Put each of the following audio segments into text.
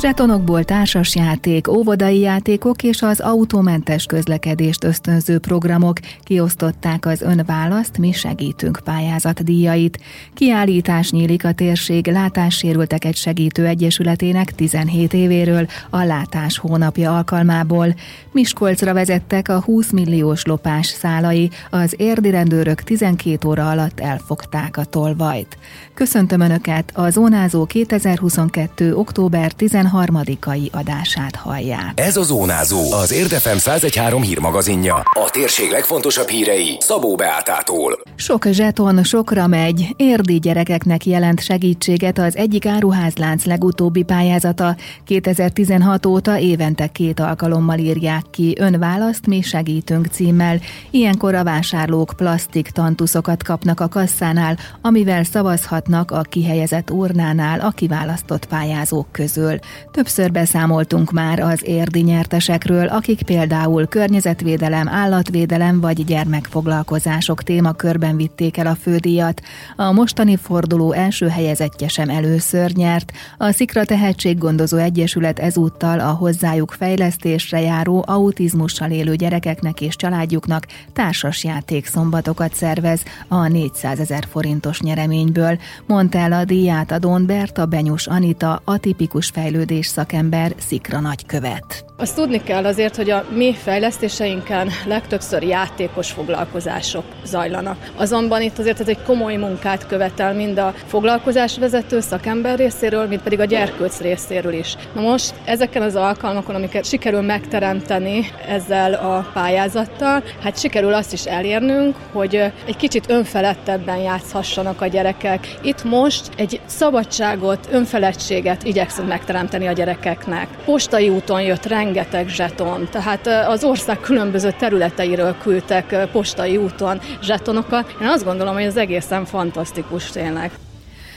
Zsetonokból társasjáték, óvodai játékok és az autómentes közlekedést ösztönző programok kiosztották az önválaszt, mi segítünk pályázat díjait. Kiállítás nyílik a térség látássérülteket segítő egyesületének 17 évéről a látás hónapja alkalmából. Miskolcra vezettek a 20 milliós lopás szálai, az érdi rendőrök 12 óra alatt elfogták a tolvajt. Köszöntöm Önöket, a Zónázó 2022. október 13-ai adását hallják. Ez a Zónázó, az Érdefem 1013 hírmagazinja. A térség legfontosabb hírei Szabó Beátától. Sok zseton sokra megy. Érdi gyerekeknek jelent segítséget az egyik áruházlánc legutóbbi pályázata. 2016 óta évente két alkalommal írják ki önválaszt, mi segítünk címmel. Ilyenkor a vásárlók plastik tantuszokat kapnak a kasszánál, amivel szavazhatnak a kihelyezett urnánál a kiválasztott pályázók közül. Többször beszámoltunk már az érdi nyertesekről, akik például környezetvédelem, állatvédelem vagy gyermekfoglalkozások témakörben vitték el a fődíjat. A mostani forduló első helyezettje sem először nyert. A Szikra Tehetséggondozó Egyesület ezúttal a hozzájuk fejlesztésre járó autizmussal élő gyerekeknek és családjuknak társasjáték szombatokat szervez a 400 ezer forintos nyereményből, mondta el a díját adón Berta Benyus Anita, a tipikus fejlődés szakember Szikra nagykövet. Azt tudni kell azért, hogy a mi fejlesztéseinken legtöbbször játékos foglalkozások zajlanak. Azonban itt azért ez egy komoly munkát követel mind a foglalkozásvezető szakember részéről, mint pedig a gyerkőc részéről is. Na most ezeken az alkalmakon, amiket sikerül megteremteni ezzel a pályázattal, hát sikerül azt is elérnünk, hogy egy kicsit önfelettebben játszhassanak a gyerekek. Itt most egy szabadságot, önfeledtséget igyekszünk megteremteni a gyerekeknek. Postai úton jött rengeteg zseton, tehát az ország különböző területeiről küldtek postai úton zsetonokat. Én azt gondolom, hogy ez egészen fantasztikus tényleg.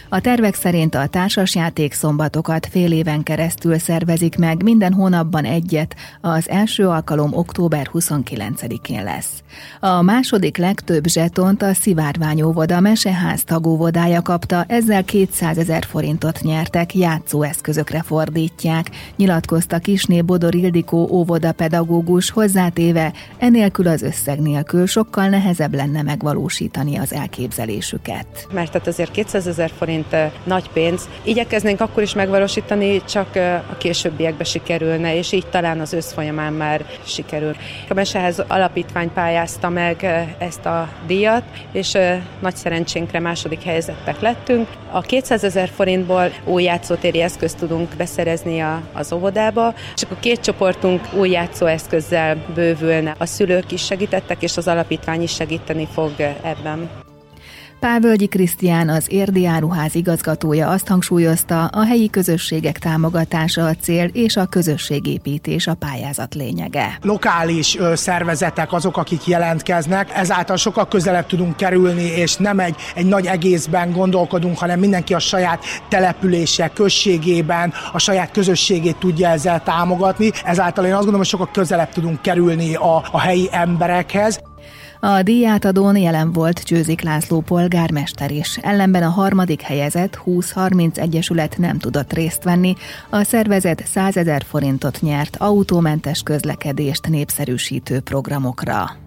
A tervek szerint a társasjáték szombatokat fél éven keresztül szervezik meg, minden hónapban egyet, az első alkalom október 29-én lesz. A második legtöbb zsetont a Szivárvány óvoda meseház tagóvodája kapta, ezzel 200 ezer forintot nyertek, játszóeszközökre fordítják, nyilatkozta Kisné Bodor Ildikó óvoda pedagógus hozzátéve, enélkül az összeg nélkül sokkal nehezebb lenne megvalósítani az elképzelésüket. Mert tehát azért 200 ezer forint forint nagy pénz. Igyekeznénk akkor is megvalósítani, csak a későbbiekbe sikerülne, és így talán az ősz folyamán már sikerül. A Mesehez Alapítvány pályázta meg ezt a díjat, és nagy szerencsénkre második helyezettek lettünk. A 200 ezer forintból új játszótéri eszközt tudunk beszerezni a, az óvodába, csak a két csoportunk új játszóeszközzel bővülne. A szülők is segítettek, és az alapítvány is segíteni fog ebben. Pávölgyi Krisztián, az Érdi Áruház igazgatója azt hangsúlyozta, a helyi közösségek támogatása a cél és a közösségépítés a pályázat lényege. Lokális szervezetek azok, akik jelentkeznek, ezáltal sokkal közelebb tudunk kerülni, és nem egy, egy nagy egészben gondolkodunk, hanem mindenki a saját települése, községében, a saját közösségét tudja ezzel támogatni. Ezáltal én azt gondolom, hogy sokkal közelebb tudunk kerülni a, a helyi emberekhez. A díjátadón jelen volt Csőzik László polgármester is, ellenben a harmadik helyezett 20-30 egyesület nem tudott részt venni, a szervezet 100 ezer forintot nyert autómentes közlekedést népszerűsítő programokra.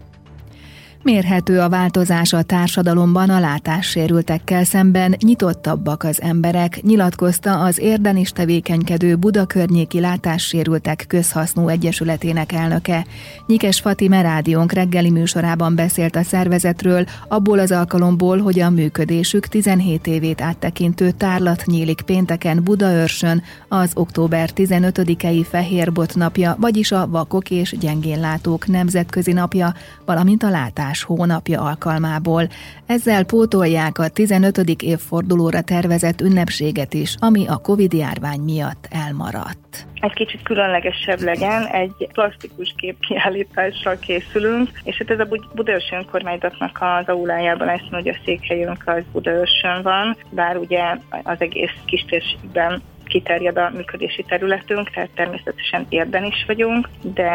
Mérhető a változás a társadalomban a látássérültekkel szemben, nyitottabbak az emberek, nyilatkozta az érden is tevékenykedő Budakörnyéki Látássérültek Közhasznú Egyesületének elnöke. Nyikes Fatime rádiónk reggeli műsorában beszélt a szervezetről, abból az alkalomból, hogy a működésük 17 évét áttekintő tárlat nyílik pénteken Budaörsön, az október 15-i Fehérbot napja, vagyis a Vakok és Gyengénlátók Nemzetközi Napja, valamint a látás oktatás hónapja alkalmából. Ezzel pótolják a 15. évfordulóra tervezett ünnepséget is, ami a Covid járvány miatt elmaradt. Egy kicsit különlegesebb legyen, egy plastikus képkiállítással készülünk, és hát ez a Budaörsön önkormányzatnak az aulájában lesz, hogy a székhelyünk az Budaörsön van, bár ugye az egész kistérségben kiterjed a működési területünk, tehát természetesen érden is vagyunk, de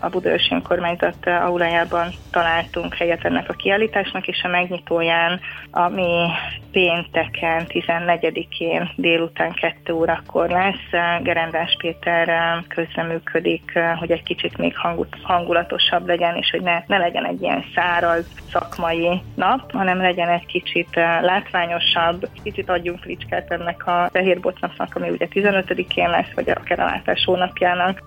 a Budaörsi önkormányzat aulájában találtunk helyet ennek a kiállításnak, és a megnyitóján, ami pénteken, 14-én délután 2 órakor lesz, Gerendás Péter közreműködik, hogy egy kicsit még hangulatosabb legyen, és hogy ne, ne legyen egy ilyen száraz szakmai nap, hanem legyen egy kicsit látványosabb, kicsit adjunk fricskát ennek a fehér bocnapnak, ami ugye 15-én lesz, vagy akár a látás hónapjának.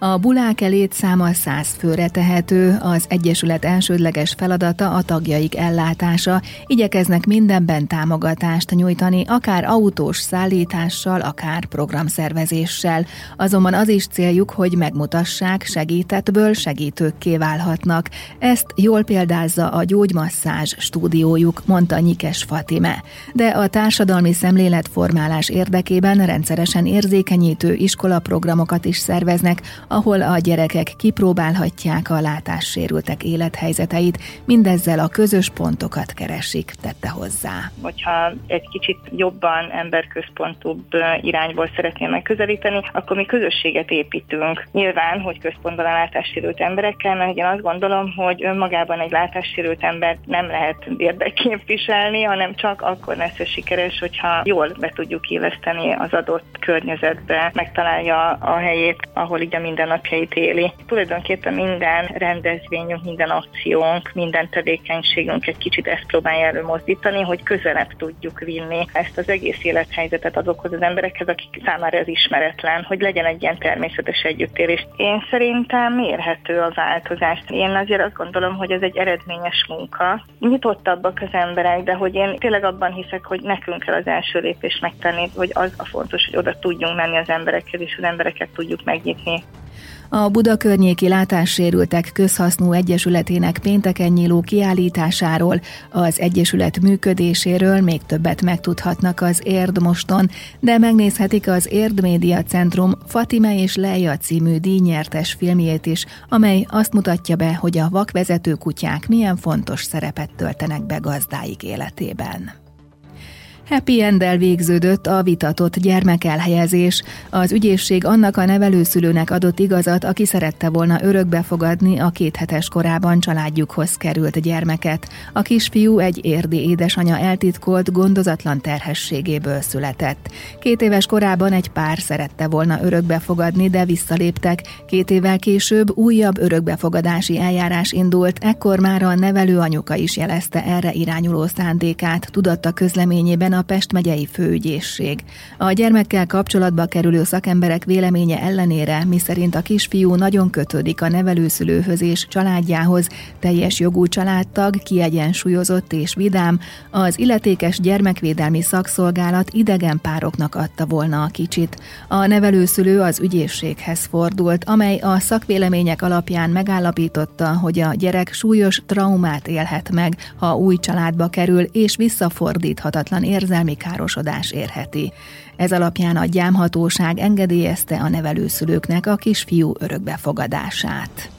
A bulák létszáma száz főre tehető, az Egyesület elsődleges feladata a tagjaik ellátása, igyekeznek mindenben támogatást nyújtani, akár autós szállítással, akár programszervezéssel. Azonban az is céljuk, hogy megmutassák, segítetből segítőkké válhatnak. Ezt jól példázza a gyógymasszázs stúdiójuk, mondta Nyikes Fatime. De a társadalmi szemléletformálás érdekében rendszeresen érzékenyítő iskolaprogramokat is szerveznek, ahol a gyerekek kipróbálhatják a látássérültek élethelyzeteit, mindezzel a közös pontokat keresik, tette hozzá. Hogyha egy kicsit jobban emberközpontúbb irányból szeretném megközelíteni, akkor mi közösséget építünk. Nyilván, hogy központban a látássérült emberekkel, mert én azt gondolom, hogy önmagában egy látássérült embert nem lehet érdekképviselni, hanem csak akkor lesz sikeres, hogyha jól be tudjuk illeszteni az adott környezetbe, megtalálja a helyét, ahol így a mindennapjait éli. Tulajdonképpen minden rendezvényünk, minden akciónk, minden tevékenységünk egy kicsit ezt próbálja előmozdítani, hogy közelebb tudjuk vinni ezt az egész élethelyzetet azokhoz az emberekhez, akik számára ez ismeretlen, hogy legyen egy ilyen természetes együttélés. Én szerintem mérhető a változás. Én azért azt gondolom, hogy ez egy eredményes munka. Nyitottabbak az emberek, de hogy én tényleg abban hiszek, hogy nekünk kell az első lépést megtenni, hogy az a fontos, hogy oda tudjunk menni az emberekhez, és az embereket tudjuk megnyitni. A Buda környéki látássérültek közhasznú egyesületének pénteken nyíló kiállításáról, az egyesület működéséről még többet megtudhatnak az Érd moston, de megnézhetik az Érd Média Centrum Fatime és Leia című díjnyertes filmjét is, amely azt mutatja be, hogy a vakvezető kutyák milyen fontos szerepet töltenek be gazdáik életében. Happy end végződött a vitatott gyermekelhelyezés. Az ügyészség annak a nevelőszülőnek adott igazat, aki szerette volna örökbe fogadni a kéthetes korában családjukhoz került gyermeket. A kisfiú egy érdi édesanya eltitkolt, gondozatlan terhességéből született. Két éves korában egy pár szerette volna örökbe fogadni, de visszaléptek. Két évvel később újabb örökbefogadási eljárás indult, ekkor már a nevelő anyuka is jelezte erre irányuló szándékát, tudatta közleményében a Pest megyei főügyészség. A gyermekkel kapcsolatba kerülő szakemberek véleménye ellenére, miszerint a kisfiú nagyon kötődik a nevelőszülőhöz és családjához, teljes jogú családtag, kiegyensúlyozott és vidám, az illetékes gyermekvédelmi szakszolgálat idegen pároknak adta volna a kicsit. A nevelőszülő az ügyészséghez fordult, amely a szakvélemények alapján megállapította, hogy a gyerek súlyos traumát élhet meg, ha új családba kerül, és visszafordíthatatlan érzelmi érzelmi károsodás érheti. Ez alapján a gyámhatóság engedélyezte a nevelőszülőknek a kisfiú örökbefogadását.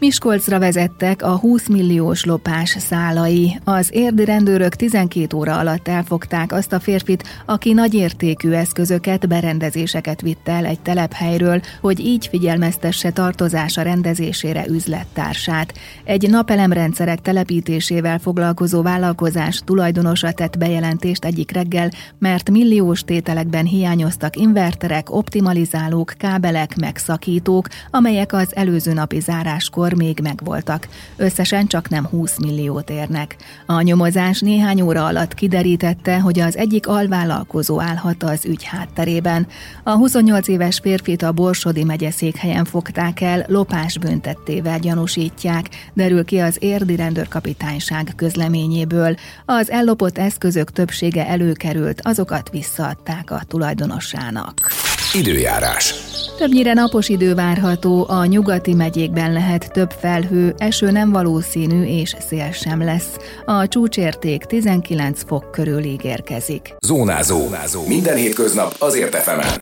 Miskolcra vezettek a 20 milliós lopás szálai. Az érdi rendőrök 12 óra alatt elfogták azt a férfit, aki nagyértékű eszközöket, berendezéseket vitt el egy telephelyről, hogy így figyelmeztesse tartozása rendezésére üzlettársát. Egy napelemrendszerek telepítésével foglalkozó vállalkozás tulajdonosa tett bejelentést egyik reggel, mert milliós tételekben hiányoztak inverterek, optimalizálók, kábelek, megszakítók, amelyek az előző napi záráskor akkor még megvoltak. Összesen csak nem 20 milliót érnek. A nyomozás néhány óra alatt kiderítette, hogy az egyik alvállalkozó állhat az ügy hátterében. A 28 éves férfit a Borsodi megyeszékhelyen fogták el, lopás büntettével gyanúsítják, derül ki az érdi rendőrkapitányság közleményéből. Az ellopott eszközök többsége előkerült, azokat visszaadták a tulajdonosának. Időjárás. Többnyire napos idő várható, a nyugati megyékben lehet több felhő, eső nem valószínű és szél sem lesz. A csúcsérték 19 fok körül ígérkezik. Zónázó. Zónázó. Minden hétköznap azért efemen.